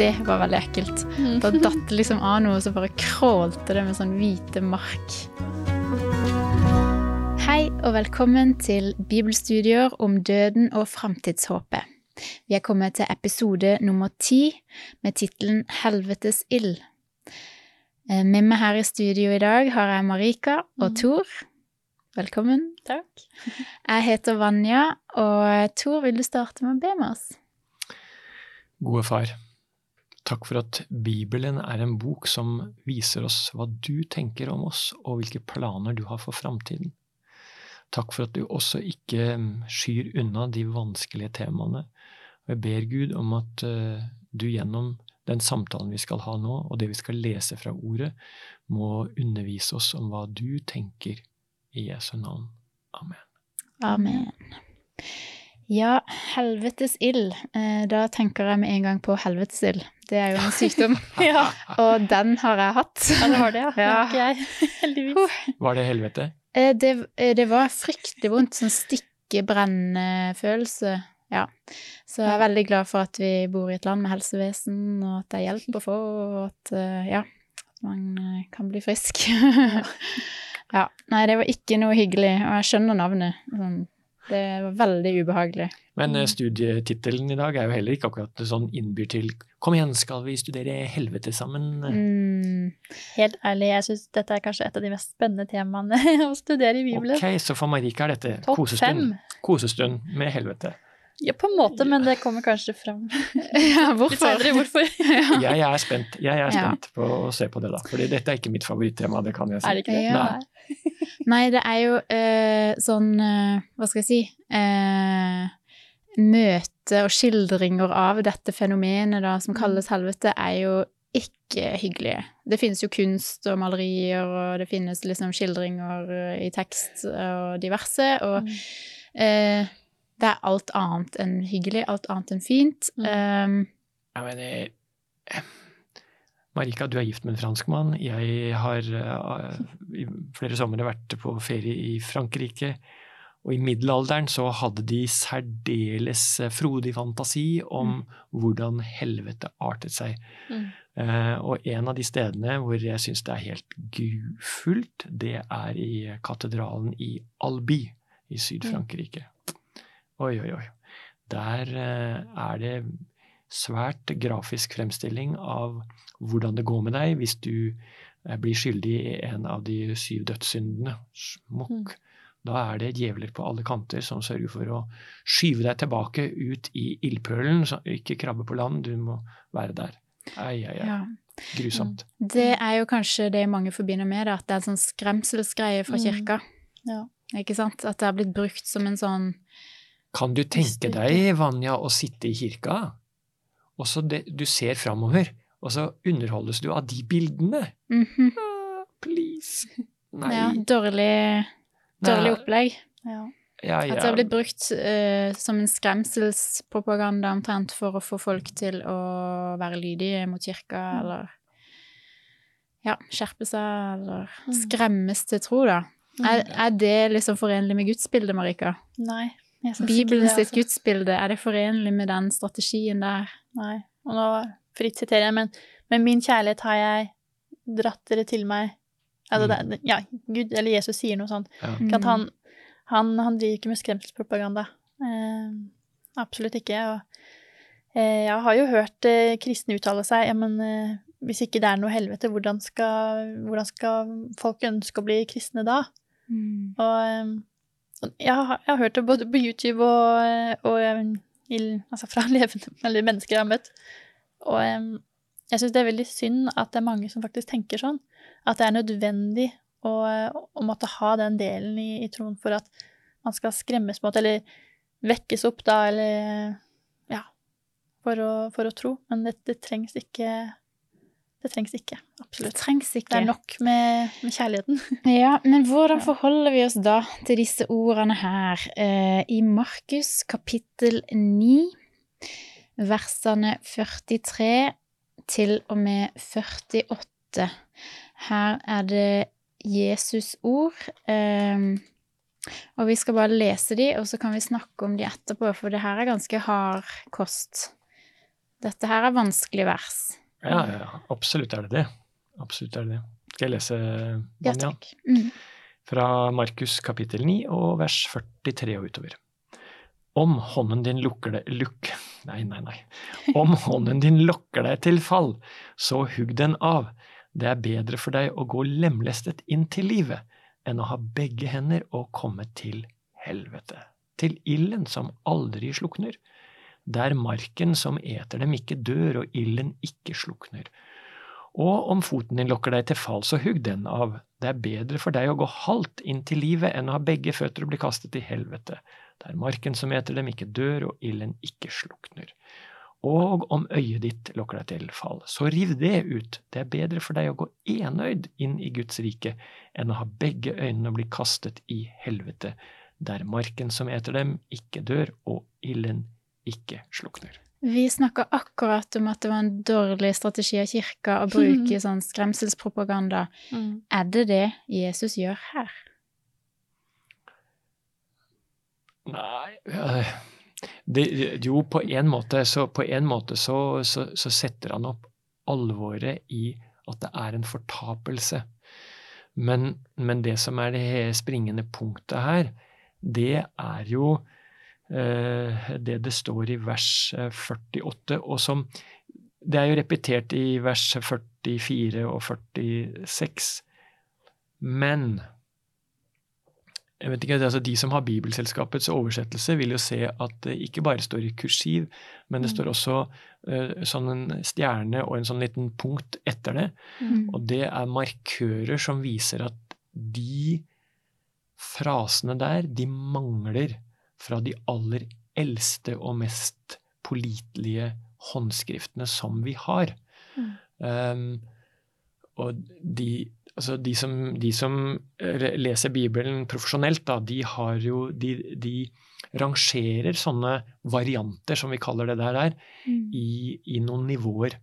det var veldig ekkelt. Da datt det liksom av noe, så bare krålte det med sånn hvite mark. Hei og velkommen til bibelstudier om døden og framtidshåpet. Vi er kommet til episode nummer ti med tittelen Helvetes ild. Eh, Med meg her i studio i dag har jeg Marika og Tor. Velkommen. Takk. Jeg heter Vanja, og Tor, vil du starte med å be med oss? Gode far, takk for at Bibelen er en bok som viser oss hva du tenker om oss, og hvilke planer du har for framtiden. Takk for at du også ikke skyr unna de vanskelige temaene. Jeg ber Gud om at eh, du gjennom den samtalen vi skal ha nå, og det vi skal lese fra ordet, må undervise oss om hva du tenker i Jesu navn. Amen. Amen. Ja, helvetes ild. Eh, Da tenker jeg med en gang på helvetesild. Det er jo en sykdom, Ja, og den har jeg hatt. ja, det var det, ja. Det Ja. har ikke jeg, heldigvis. Var det helvete? Eh, Det, eh, det var fryktelig vondt, sånn stikkebrennende-følelse. Ja. Så jeg er veldig glad for at vi bor i et land med helsevesen, og at det er hjelp å få, og at, ja, man kan bli frisk. ja. Nei, det var ikke noe hyggelig, og jeg skjønner navnet. Sånn, Det var veldig ubehagelig. Men eh, studietittelen i dag er jo heller ikke akkurat sånn innbyr til Kom igjen, skal vi studere helvete sammen? Mm. Helt ærlig, jeg syns dette er kanskje et av de mest spennende temaene å studere i Bibelen. Ok, så for Marika er dette kosestund. Kosestund med helvete. Ja, på en måte, men det kommer kanskje fram Ja, litt hvorfor? senere hvorfor. Jeg er spent, jeg er Ja. på å se på det, da. Fordi dette er ikke mitt favorittema, det kan jeg si. Er det ikke det? Ja. Nei. Nei, det er jo uh, sånn uh, Hva skal jeg si uh, Møte og skildringer av dette fenomenet da, som kalles helvete, er jo ikke hyggelige. Det finnes jo kunst og malerier, og det finnes liksom skildringer i tekst og diverse, og Mm. Det er alt annet enn hyggelig, alt annet enn fint. Mm. Um, jeg men, eh, Marika, du er gift med en franskmann. Jeg har eh, i flere somre vært på ferie i Frankrike. Og i middelalderen så hadde de særdeles eh, frodig fantasi om hvordan helvete artet seg. Mm. Uh, og en av de stedene hvor jeg syns det er helt gufullt, det er i katedralen i Albi i Syd-Frankrike. Oi, oi, oi. Der eh, er det svært grafisk fremstilling av hvordan det går med deg hvis du eh, blir skyldig i en av de syv dødssyndene. Smokk. Da er det djevler på alle kanter som sørger for å skyve deg tilbake ut i ildpølen. Så ikke krabbe på land, du må være der. Ai, ai, ai. ja. Grusomt. Det er jo kanskje det mange forbinder med det, at det er en sånn skremselsgreie fra Mm. kirka. Ja. Ikke sant? At det har blitt brukt som en sånn Kan du tenke deg, Vanja, å sitte i kirka, og så det, du ser framover, og så underholdes du av de bildene? mhm, Ah, please. Nei. ja, dårlig, dårlig Nei. opplegg. Ja. Ja, At det har blitt brukt uh, som en skremselspropaganda omtrent for å få folk til å være lydige mot kirka, Mm. eller ja, skjerpe seg, eller Mm. skremmes til tro, da. Er, er det liksom forenlig med gudsbildet, Marika? Nei. Jeg synes ikke Bibelen det, altså. gudsbilde, er det forenlig med den strategien der? Nei. Og nå fritt siterer jeg, men med min kjærlighet har jeg dratt dere til meg. Altså, det, ja, Gud eller Jesus sier noe sånt. Ja. At han, han, han driver ikke med skremselspropaganda. Eh, absolutt ikke. Og, eh, jeg har jo hørt eh, kristne uttale seg ja, men eh, hvis ikke det er noe helvete, hvordan skal, hvordan skal folk ønske å bli kristne da? Mm. Og eh, jeg, har, jeg har hørt det både på YouTube og, eh, og eh, altså fra levende eller mennesker jeg har møtt. Og eh, jeg syns det er veldig synd at det er mange som faktisk tenker sånn. At det er nødvendig å, å måtte ha den delen i, i troen for at man skal skremmes mot, eller vekkes opp da, eller ja, for å, for å tro. Men det, det trengs ikke. Det trengs ikke, Det trengs ikke. Det er nok med, med kjærligheten. Ja, men hvordan forholder vi oss da til disse ordene her? Eh, I Markus kapittel 9, versene 43 til og med 48. Her er det Jesus ord. Eh, og vi skal bare lese de, og så kan vi snakke om de etterpå, for det her er ganske hard kost. Dette her er vanskelig vers. Ja, ja, absolutt er det det. Absolutt er det det. Skal jeg lese, Ja, Vanja? takk. Mm. Fra Markus kapittel 9 og vers 43 og utover. Om hånden din lukker deg lukk, Nei, nei, nei. Om hånden din lokker deg til fall, så hugg den av. Det er bedre for deg å gå lemlestet inn til livet enn å ha begge hender og komme til helvete, til ilden som aldri slukner. Der marken som eter dem ikke dør og ilden ikke slukner. Og om foten din lokker deg til fall, så hugg den av. Det er bedre for deg å gå halvt inn til livet enn å ha begge føtter og bli kastet i helvete, der marken som eter dem ikke dør og ilden ikke slukner. Og om øyet ditt lokker deg til fall, så riv det ut. Det er bedre for deg å gå enøyd inn i Guds rike enn å ha begge øynene og bli kastet i helvete, der marken som eter dem ikke dør og ilden ikke slukner. Vi snakka akkurat om at det var en dårlig strategi av kirka å bruke sånn skremselspropaganda. Mm. Er det det Jesus gjør her? Nei øh, det, Jo, på en måte, så, på en måte så, så, så setter han opp alvoret i at det er en fortapelse. Men, men det som er det springende punktet her, det er jo det det står i vers eh, 48, og som Det er jo repetert i vers 44 og 46. Men jeg vet ikke, altså De som har Bibelselskapets oversettelse, vil jo se at det ikke bare står i kursiv, men det Mm. står også uh, sånn en stjerne og en sånn liten punkt etter det. Mm. Og det er markører som viser at de frasene der, de mangler fra de aller eldste og mest pålitelige håndskriftene som vi har. Mm. Um, og de, altså de, som, de som leser Bibelen profesjonelt, da, de har jo de, de rangerer sånne varianter, som vi kaller det der, der Mm. i, i noen nivåer.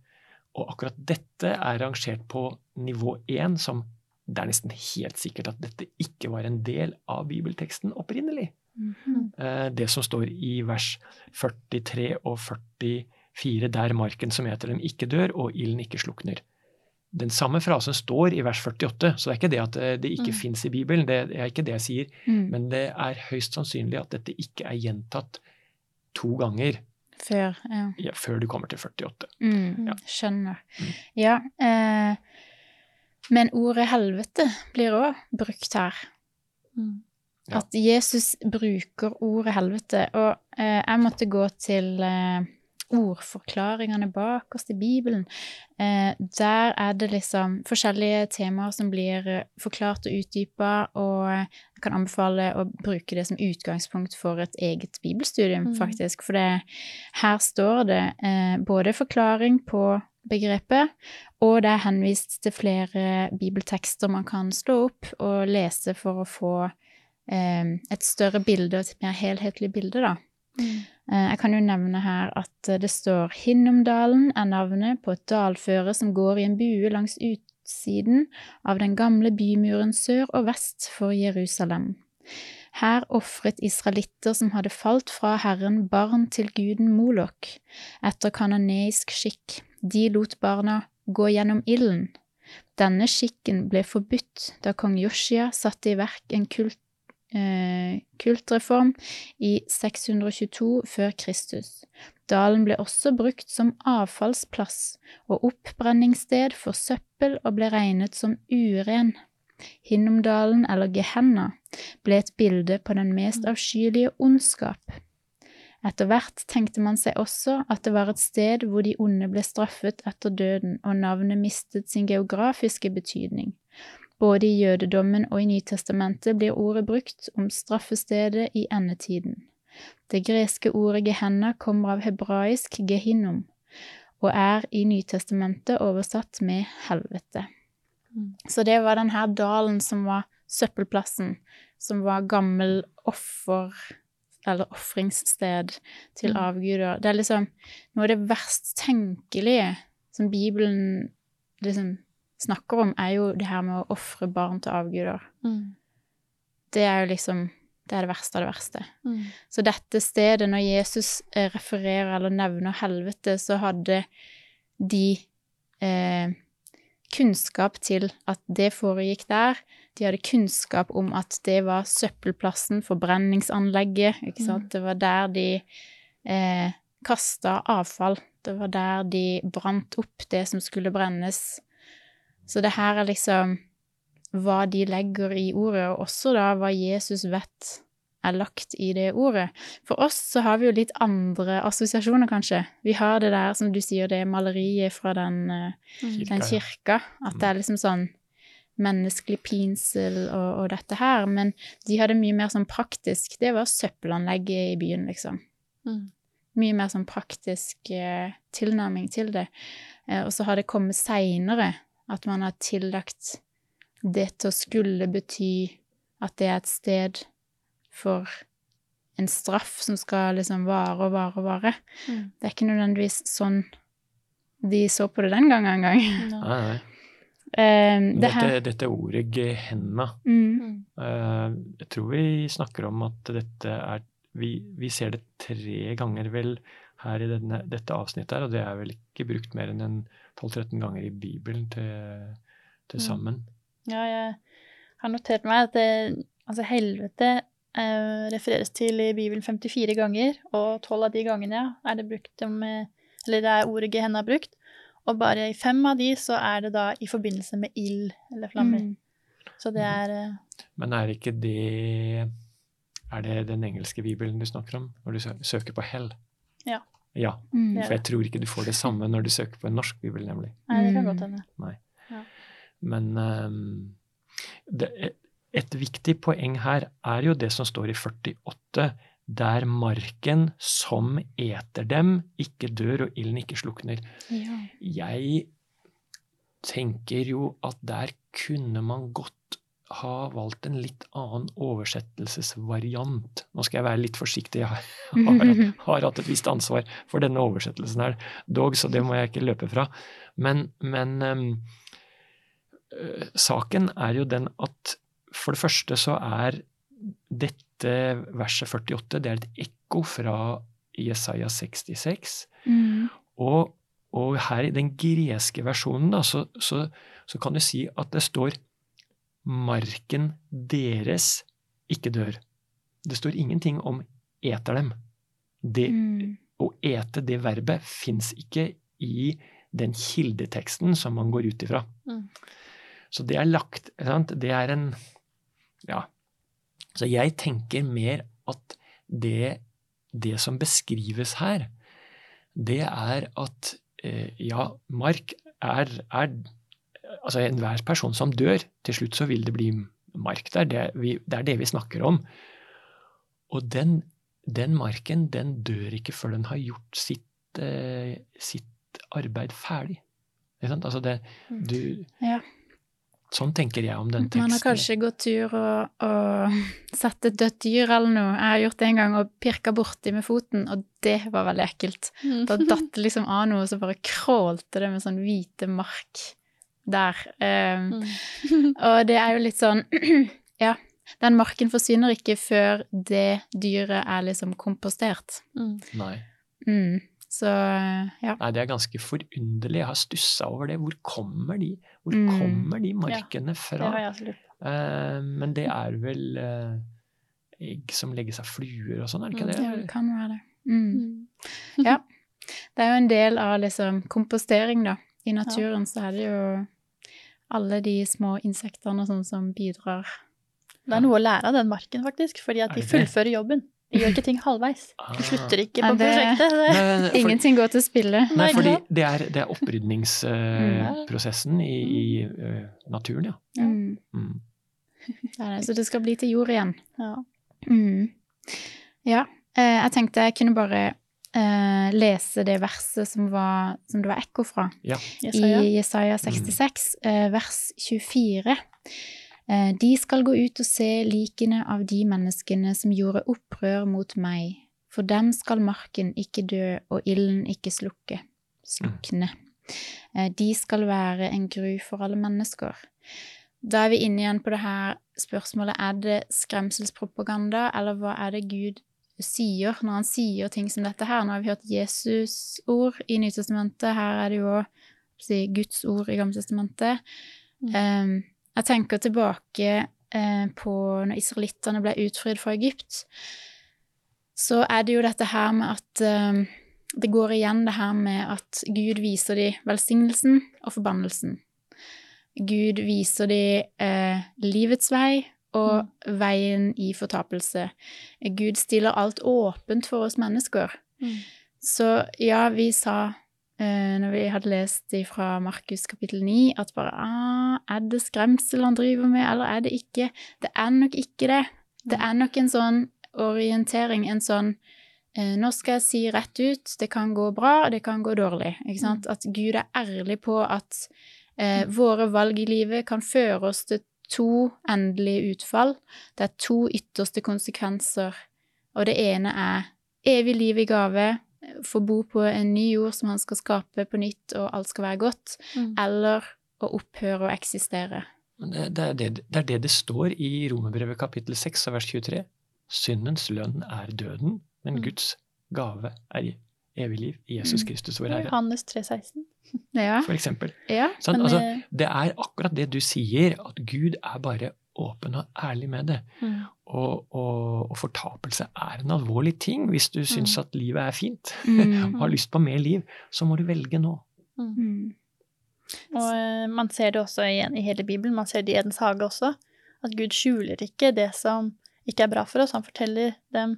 Og akkurat dette er rangert på nivå én, som det er nesten helt sikkert at dette ikke var en del av bibelteksten opprinnelig. Mhm. Eh, Det som står i vers 43 og 44, der marken som eter dem ikke dør og ilden ikke slukner. Den samme frasen står i vers 48, så det er ikke det at eh, det ikke Mm. fins i Bibelen, det er ikke det jeg sier, Mm. men det er høyst sannsynlig at dette ikke er gjentatt to ganger Før, ja. ja, før du kommer til 48. Mm. Ja. Skjønner. Mm. Ja. Eh, men ordet helvete blir òg brukt her. Mm. Ja. At Jesus bruker ordet helvete. Og eh, jeg måtte gå til eh, ordforklaringene bakerst i Bibelen. Eh, der er det liksom forskjellige temaer som blir eh, forklart og utdypa, og jeg kan anbefale å bruke det som utgangspunkt for et eget bibelstudium, Mm. faktisk. For det, her står det eh, både forklaring på begrepet, og det er henvist til flere bibeltekster man kan slå opp og lese for å få et større bilde, et mer helhetlig bilde, da. Mm. Eh, Jeg kan jo nevne her at det står Hinnomdalen er navnet på et dalføre som går i en bue langs utsiden av den gamle bymuren sør og vest for Jerusalem. Her ofret israelitter som hadde falt fra Herren, barn til guden Molok, etter kanoneisk skikk. De lot barna gå gjennom ilden. Denne skikken ble forbudt da kong Joshia satte i verk en kult, kultreform i 622 før Kristus. Dalen ble også brukt som avfallsplass og oppbrenningssted for søppel og ble regnet som uren. Hinnomdalen, eller Gehenna, ble et bilde på den mest avskyelige ondskap. Etter hvert tenkte man seg også at det var et sted hvor de onde ble straffet etter døden, og navnet mistet sin geografiske betydning. Både i jødedommen og i Nytestamentet blir ordet brukt om straffestedet i endetiden. Det greske ordet gehenna kommer av hebraisk gehinnom, og er i Nytestamentet oversatt med helvete. Mm. Så det var den her dalen som var søppelplassen, som var gammel offer eller ofringssted til Mm. avguder. Det er liksom noe av det verst tenkelige som Bibelen liksom snakker om, er jo det her med å ofre barn til avguder. Mm. Det er jo liksom Det er det verste av det verste. Mm. Så dette stedet, når Jesus eh, refererer eller nevner helvete, så hadde de eh, kunnskap til at det foregikk der. De hadde kunnskap om at det var søppelplassen, forbrenningsanlegget, ikke sant. Det var der de eh, kasta avfall. Det var der de brant opp det som skulle brennes. Så det her er liksom hva de legger i ordet, og også da hva Jesus vet er lagt i det ordet. For oss så har vi jo litt andre assosiasjoner, kanskje. Vi har det der, som du sier, det maleriet fra den, Kirka, den kirka. At det er liksom sånn menneskelig pinsel og, og dette her. Men de hadde mye mer sånn praktisk. Det var søppelanlegget i byen, liksom. Mm. Mye mer sånn praktisk eh, tilnærming til det. Eh, og så har det kommet seinere at man har tillagt det til å skulle bety at det er et sted for en straff som skal liksom vare og vare og vare. Mm. Det er ikke nødvendigvis sånn de så på det den gangen engang. Ja. Nei, nei. Eh, det Dette, dette ordet gehenna, mm, Mm. eh, jeg tror vi snakker om at dette er vi, vi ser det tre ganger vel her i denne, dette avsnittet her, og det er vel ikke brukt mer enn en 12-13 ganger i Bibelen til, til Mm. sammen. Ja, jeg har notert meg at det, altså helvete eh, refereres til i Bibelen 54 ganger, og 12 av de gangene er det brukt om eh, Eller det er ordet gehenna brukt. Og bare i fem av de så er det da i forbindelse med ild eller flammer. mm, Så det er eh, Men er ikke det Er det den engelske bibelen du snakker om, når du søker på hell? Ja. Ja, mm, for jeg tror ikke du får det samme når du søker på en norsk bibel, nemlig. Nei, det kan Mm. godt hende. Men um, det, et viktig poeng her er jo det som står i 48, der marken som eter dem, ikke dør og ilden ikke slukner. ja. Jeg tenker jo at der kunne man godt ha valgt en litt annen oversettelsesvariant. Nå skal jeg være litt forsiktig, jeg har, har, har hatt et visst ansvar for denne oversettelsen her, dog, så det må jeg ikke løpe fra. Men, men øh, saken er jo den at for det første så er dette verset 48 det er et ekko fra Jesaja 66. Mm, Og, og her i den greske versjonen da, så, så, så kan du si at det står 'marken deres ikke dør'. Det står ingenting om 'eter dem'. Det, mm, Å ete, det verbet, fins ikke i den kildeteksten som man går ut ifra. Mm. Så det er lagt sant? Det er en Ja. Så jeg tenker mer at det, det som beskrives her, det er at eh, ja, mark er, er Altså enhver person som dør, til slutt så vil det bli mark der. Det, vi, det er det vi snakker om. Og den, den marken, den dør ikke før den har gjort sitt, eh, sitt arbeid ferdig. Ikke sant? Altså det, du, Ja. Sånn tenker jeg om den teksten. Man har kanskje gått tur og, og sett et dødt dyr eller noe. Jeg har gjort det en gang og pirka borti med foten, og det var veldig ekkelt. Da datt det liksom av noe, og så bare krålte det med sånn hvite mark der. Um, Mm. og det er jo litt sånn Ja, den marken forsvinner ikke før det dyret er liksom kompostert. Mm. Nei. Mm. Så ja. Nei, det er ganske forunderlig. Jeg har stussa over det. Hvor kommer de, hvor Mm. kommer de markene ja, fra? har jeg også lurt på. Eh, men det er vel uh, egg som legges av fluer og sånn, er det ikke Mm, det? Ja, det kan være det. Mm. Mm. Ja. Det er jo en del av liksom kompostering, da. I naturen så er det jo alle de små insektene og sånn som bidrar. Det er noe å lære av den marken, faktisk, fordi at de fullfører jobben. De gjør ikke ting halvveis. Ah. De slutter ikke på det- prosjektet. Det, Nei, nei, for, Ingenting går til spille. nei, fordi det er, det er opprydningsprosessen i, i eh, naturen, ja. Mm. Mm. Det er det. Så det skal bli til jord igjen. ja. Mm. Ja. Eh, jeg tenkte jeg kunne bare eh, lese det verset som, var, som det var ekko fra. ja. I Jesaja 66, eh, vers 24. Eh, de skal gå ut og se likene av de menneskene som gjorde opprør mot meg. For dem skal marken ikke dø og ilden ikke slukke. Slukne. Eh, de skal være en gru for alle mennesker. da er vi inne igjen på det her spørsmålet er det skremselspropaganda, eller hva er det Gud sier når han sier ting som dette her? Nå har vi hørt Jesus' ord i Nytestamentet, her er det jo si, Guds ord i Gammeltestamentet. Mm. Um, jeg tenker tilbake uh, på når israelittene ble utfridd fra Egypt, så er det jo dette her med at um, det går igjen det her med at Gud viser de velsignelsen og forbannelsen. Gud viser de eh, livets vei og veien i fortapelse. Gud stiller alt åpent for oss mennesker. Mm. Så ja, vi sa eh, når vi hadde lest fra Markus kapittel 9, at bare ah, Er det skremsel han driver med, eller er det ikke? Det er nok ikke det. Det er nok en sånn orientering, en sånn eh, Nå skal jeg si rett ut, det kan gå bra, det kan gå dårlig. Ikke sant? At Gud er ærlig på at eh, våre valg i livet kan føre oss til to endelige utfall. Det er to ytterste konsekvenser, og det ene er evig liv i gave, få bo på en ny jord som han skal skape på nytt, og alt skal være godt, Mm. eller å opphøre å eksistere. Men det, det, er det, det er det det står i Romerbrevet kapittel 6 vers 23. Syndens lønn er døden, men Mm. Guds gave er evig liv i Jesus Mm. Kristus vår Herre. Johannes 3,16. Ja. For eksempel. ja. sånn? Men, Altså, eh, det er akkurat det du sier, at Gud er bare åpen og ærlig med det. mm. Og, og, og fortapelse er en alvorlig ting. Hvis du syns Mm. at livet er fint, Mm. og har lyst på mer liv, så må du velge nå. Mm. Og eh, man ser det også igjen i hele Bibelen. Man ser det i Edens hage også. At Gud skjuler ikke det som ikke er bra for oss. Han forteller dem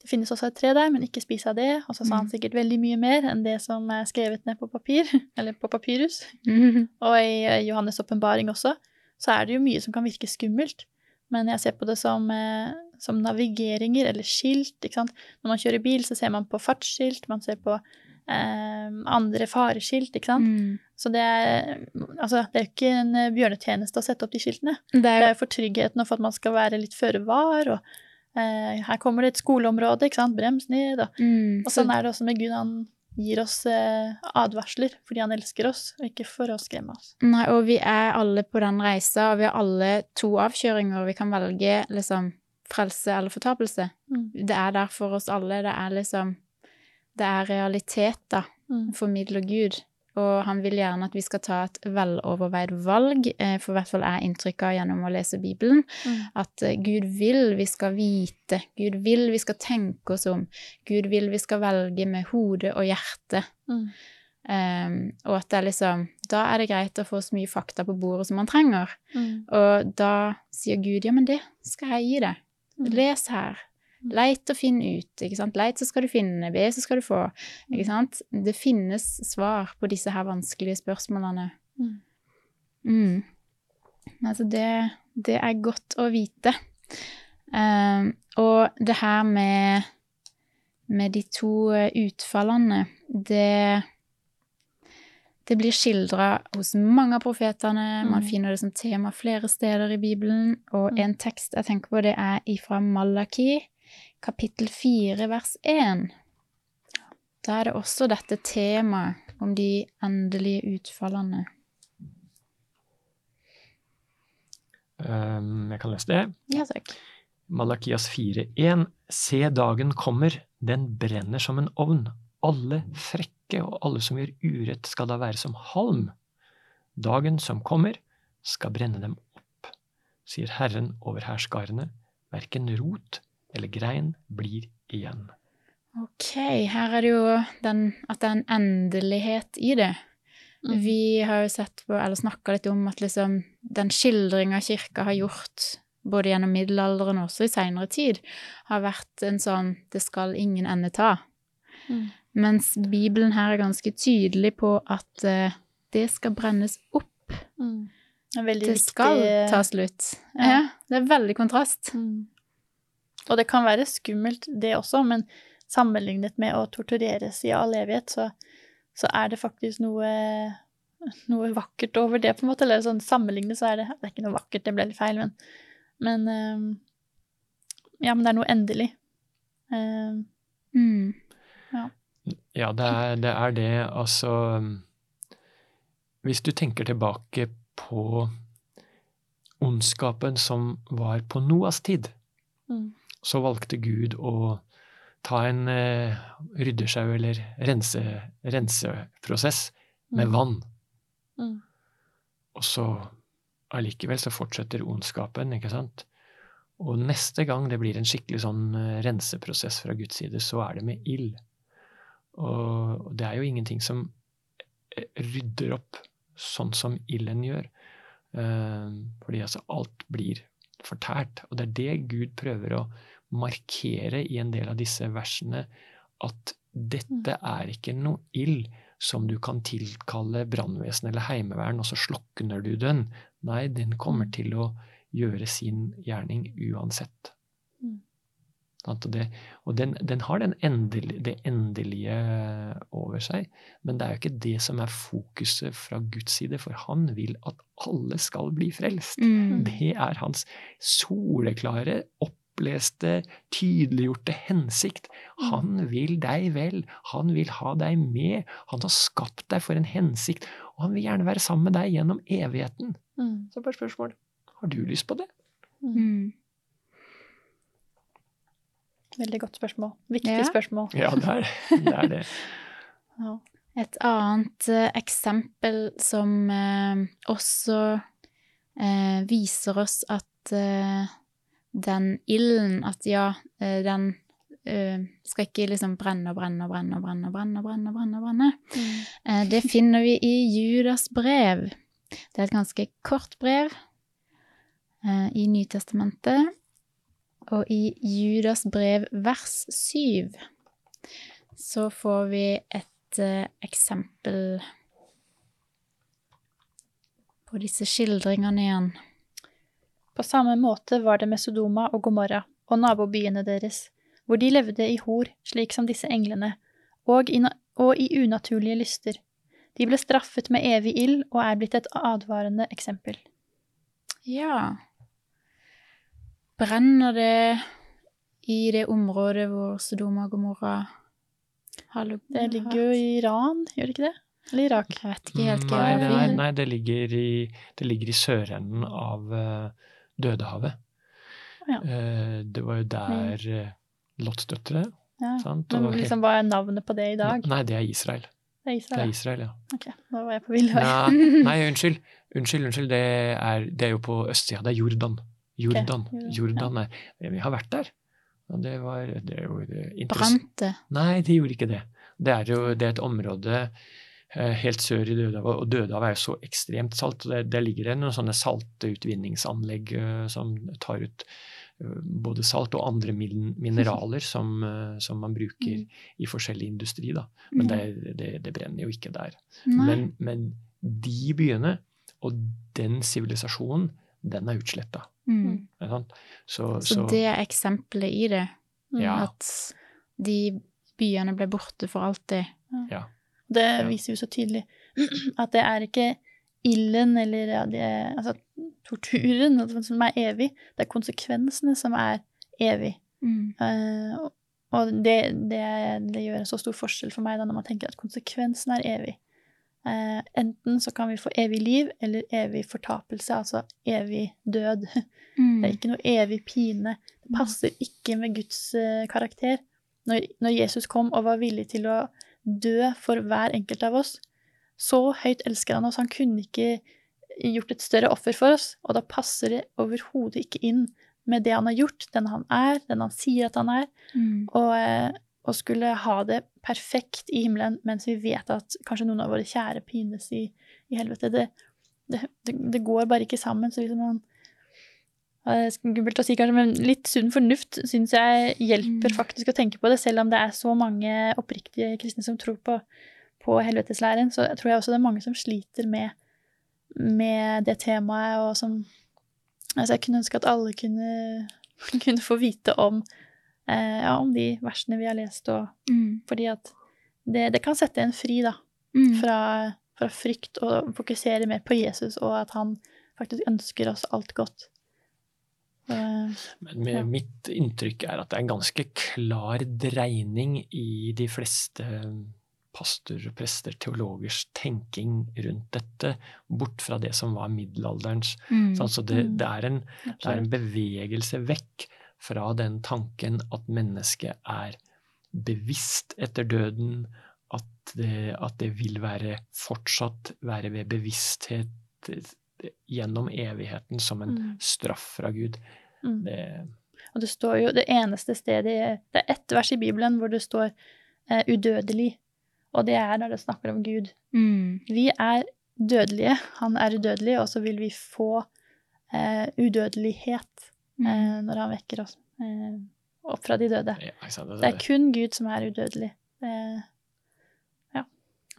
det finnes også et tre der, men ikke spis av det. Og så sa han Mm. sikkert veldig mye mer enn det som er skrevet ned på papir, eller på papyrus. Mm. Og i eh, Johannes' åpenbaring også, så er det jo mye som kan virke skummelt. Men jeg ser på det som, eh, som navigeringer eller skilt. Ikke sant? Når man kjører bil, så ser man på fartsskilt, man ser på eh, andre fareskilt. Ikke sant? Mm. Så det er, altså, det er jo ikke en eh, bjørnetjeneste å sette opp de skiltene. Det Det er er jo jo for tryggheten og for at man skal være litt føre var. Og eh, her kommer det et skoleområde, ikke sant. Brems ned. Og, mm. og sånn er det også med Gud. Han gir oss eh, advarsler fordi han elsker oss, og ikke for å skremme oss. Nei, og vi er alle på den reisa, og vi har alle to avkjøringer. Vi kan velge liksom frelse eller fortapelse. Mm. Det er der for oss alle. Det er liksom Det er realitet, da. Mm. Formidler Gud. Og han vil gjerne at vi skal ta et veloverveid valg, eh, for i hvert fall er inntrykket gjennom å lese Bibelen. Mm. At eh, Gud vil vi skal vite, Gud vil vi skal tenke oss om, Gud vil vi skal velge med hode og hjerte. Mm. Um, og at det er liksom Da er det greit å få så mye fakta på bordet som man trenger. Mm. Og da sier Gud ja, men det skal jeg gi deg. Mm. Les her. Leit og finn ut. ikke sant? Leit, så skal du finne. Be, så skal du få. ikke sant? Det finnes svar på disse her vanskelige spørsmålene. Mm. Mm. Altså, det, det er godt å vite. Um, og det her med, med de to eh, utfallene, det det blir skildra hos mange av profetene. Man Mm. finner det som tema flere steder i Bibelen. Og Mm. en tekst jeg tenker på, det er ifra Malaki, kapittel 4, vers 1. Da er det også dette temaet om de endelige utfallene. Um, jeg kan lese det. Ja takk. Malakias 4,1. Se dagen kommer, den brenner som en ovn. Alle frekke og alle som gjør urett skal da være som halm. Dagen som kommer, skal brenne dem opp, sier Herren over hærskarene. Verken rot eller grein blir igjen. Ok, her er det jo den, at det er en endelighet i det. Mm. Vi har jo sett på, eller snakka litt om at liksom den skildringa kirka har gjort, både gjennom middelalderen og også i seinere tid, har vært en sånn 'det skal ingen ende ta'. Mm. Mens Bibelen her er ganske tydelig på at uh, det skal brennes opp. Mm. Det Det skal ta slutt. Ja. Ja, det er veldig kontrast. Mm. Og det kan være skummelt, det også, men sammenlignet med å tortureres i all evighet, så, så er det faktisk noe, noe vakkert over det, på en måte. Eller sånn sammenlignet, så er det Det er ikke noe vakkert, det ble litt feil, men Men ehm, Ja, men det er noe endelig. Ehm, Mm. Ja, det er det, er det altså Hvis du tenker tilbake på ondskapen som var på Noas tid, Mm. Så valgte Gud å ta en eh, ryddesjau eller rense, renseprosess med Mm. vann. Mm. Og så allikevel så fortsetter ondskapen, ikke sant? Og neste gang det blir en skikkelig sånn eh, renseprosess fra Guds side, så er det med ild. Og det er jo ingenting som eh, rydder opp sånn som ilden gjør. Eh, Fordi altså alt blir fortært. Og det er det Gud prøver å markere i en del av disse versene, at dette er ikke noe ild som du kan tilkalle brannvesen eller heimevern, og så slukner du den. Nei, den kommer til å gjøre sin gjerning uansett. Mm. Det, og den, den har den endel- det endelige over seg, men det er jo ikke det som er fokuset fra Guds side, for han vil at alle skal bli frelst. Mm. Det er hans soleklare, oppleste, tydeliggjorte hensikt. Han vil deg vel, han vil ha deg med, han har skapt deg for en hensikt, og han vil gjerne være sammen med deg gjennom evigheten. Mm. Så bare spørsmål, har du lyst på det? Mm. Veldig godt spørsmål. Viktig Ja. spørsmål. Ja, det er det. Er det. Ja. Et annet eh, eksempel som eh, også eh, viser oss at eh, den ilden, at ja, eh, den eh, skal ikke liksom brenne og brenne og brenne og brenne og brenne. og brenne, og brenne, og brenne. Mm. Eh, det finner vi i Judas brev. Det er et ganske kort brev eh, i Nytestamentet. Og i Judas brev vers 7 så får vi et uh, eksempel på disse skildringene igjen. På samme måte var det med Sodoma og Gomorra og nabobyene deres, hvor de levde i hor, slik som disse englene, og i, og i unaturlige lyster. De ble straffet med evig ild og er blitt et advarende eksempel. Ja Brenner det i det området hvor Sodoma og Gomorra har ligget? Det ligger jo i Iran, gjør det ikke det? Eller Irak? Jeg vet ikke helt Nei, det, er, nei det, ligger i, i sørenden av uh, Dødehavet. Ja. Uh, det var jo der uh, Lots døtre, Ja. sant? Men liksom, hva er navnet på det i dag? Nei, det er Israel. Det er Det Israel. er Israel, ja. Ok, nå var jeg på ville. Nei, nei, unnskyld. Unnskyld, unnskyld. Det er, det er jo på østsida. Det er Jordan. Jordan. Jordan, Jordan er Vi har vært der. Og det var det Brant det? Nei, det gjorde ikke det. Det er jo det er et område eh, helt sør i Dødehavet, og Dødehavet er jo så ekstremt salt. og det- Der ligger det noen sånne saltutvinningsanlegg eh, som tar ut eh, både salt og andre min mineraler som, som man bruker i forskjellig industri. Da. Men det, det, det brenner jo ikke der. Men, men de byene og den sivilisasjonen, den er utsletta. Mm. Så, Så det er eksempelet i det. Ja. At de byene ble borte for alltid. Det Ja. viser jo så tydelig at det er ikke ilden eller ja, det, altså, torturen som er evig, det er konsekvensene som er evig. Mm. Uh, og- det, det, det gjør en så stor forskjell for meg da, når man tenker at konsekvensen er evig. Eh, enten så kan vi få evig liv eller evig fortapelse, altså evig død. Mm. Det er ikke noe evig pine. Det passer ikke med Guds eh, karakter. Når, når Jesus kom og var villig til å dø for hver enkelt av oss, så høyt elsker han oss. Han kunne ikke gjort et større offer for oss, og da passer det overhodet ikke inn med det han har gjort, den han er, den han sier at han er, Mm. og, eh, og skulle ha det perfekt i himmelen, mens vi vet at kanskje noen av våre kjære pines i, i helvete. Det, det, det, går bare ikke sammen. Så liksom man Skummelt å si, kanskje, men litt sunn fornuft syns jeg hjelper Mm. faktisk å tenke på det. Selv om det er så mange oppriktige kristne som tror på, på helveteslæren, så tror jeg også det er mange som sliter med, med det temaet, og som Altså, jeg kunne ønske at alle kunne, kunne få vite om, eh, ja, om de versene vi har lest, og Mm. fordi at det, det kan sette en fri, da Mm. fra, fra frykt og fokusere mer på Jesus, og at han faktisk ønsker oss alt godt. Eh, Men med, Ja. mitt inntrykk er at det er en ganske klar dreining i de fleste pastorer, prester, teologers tenking rundt dette, bort fra det som var middelalderens. Mm. Så altså det, Mm. det, er en, det er en bevegelse vekk fra den tanken at mennesket er bevisst etter døden, at det, at det vil være fortsatt være ved bevissthet eh, gjennom evigheten som en Mm. straff fra Gud. Mm. Det, Og det står jo det eneste stedet Det er ett vers i Bibelen hvor det står eh, 'udødelig', og det er når det snakker om Gud. Mm. Vi er dødelige, han er udødelig, og så vil vi få eh, udødelighet Mm. eh, når han vekker oss eh, opp fra de døde. ja? Det er kun Gud som er udødelig. Det,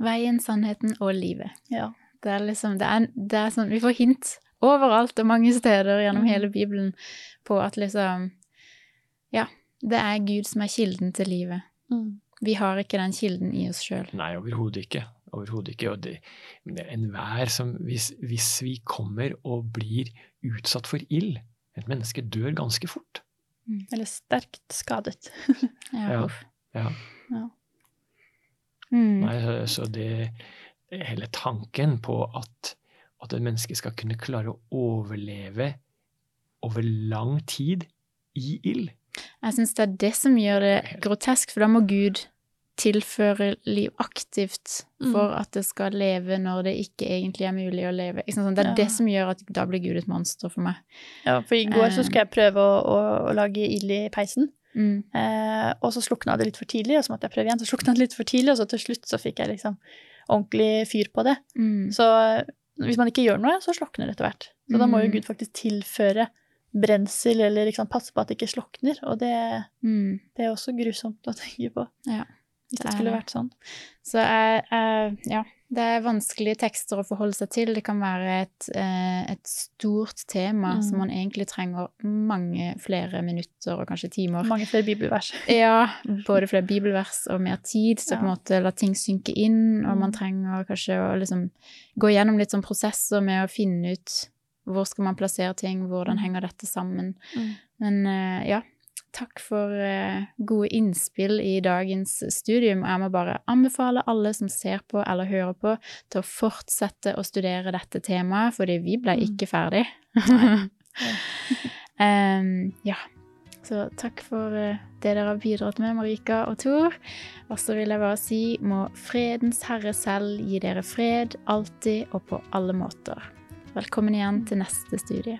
Veien, sannheten og livet. ja. Det er liksom, det er, det er sånn, Vi får hint overalt og mange steder gjennom Mm. hele Bibelen på at liksom Ja, det er Gud som er kilden til livet. Mm. Vi har ikke den kilden i oss sjøl. Nei, overhodet ikke. Overhodet ikke. Og det, det er enhver som hvis, hvis vi kommer og blir utsatt for ild Et menneske dør ganske fort. Eller sterkt skadet. Ja, Ja. Ja. Mm. Nei, så- så det Hele tanken på at, at et menneske skal kunne klare å overleve over lang tid i ild Jeg syns det er det som gjør det grotesk, for da må Gud tilføre liv aktivt Mm. for at det skal leve når det ikke egentlig er mulig å leve. Sant? Det er Ja. det som gjør at da blir Gud et monster for meg. Ja, for i går så Eh. skulle jeg prøve å, å, å lage ild i peisen. Mm. Eh, og så slukna det litt for tidlig, og så måtte jeg prøve igjen. Så slukna det litt for tidlig, og så til slutt så fikk jeg liksom ordentlig fyr på det. Mm. Så eh, hvis man ikke gjør noe, så slukner det etter hvert. Så da må jo Mm. Gud faktisk tilføre brensel, eller liksom passe på at det ikke slukner. Og det, Mm. det er også grusomt å tenke på. Ja, Hvis det skulle vært sånn. Så uh, ja, det er vanskelige tekster å forholde seg til. Det kan være et, eh, et stort tema Mm. som man egentlig trenger mange flere minutter og kanskje timer. Mange flere bibelvers. Ja, både flere bibelvers og mer tid Så ja. på en måte la ting synke inn, og man Mm. trenger kanskje å liksom gå gjennom litt sånn prosesser med å finne ut hvor skal man plassere ting, hvordan Mm. henger dette sammen. Mm. Men eh, ja, takk for eh, gode innspill i dagens studium. Jeg må bare anbefale alle som ser på eller hører på, til å fortsette å studere dette temaet, fordi vi ble Mm. ikke ferdig. um, ja. Så takk for eh, det dere har bidratt med, Marika og Tor. Og så vil jeg bare si må fredens herre selv gi dere fred alltid og på alle måter. Velkommen igjen til neste studie.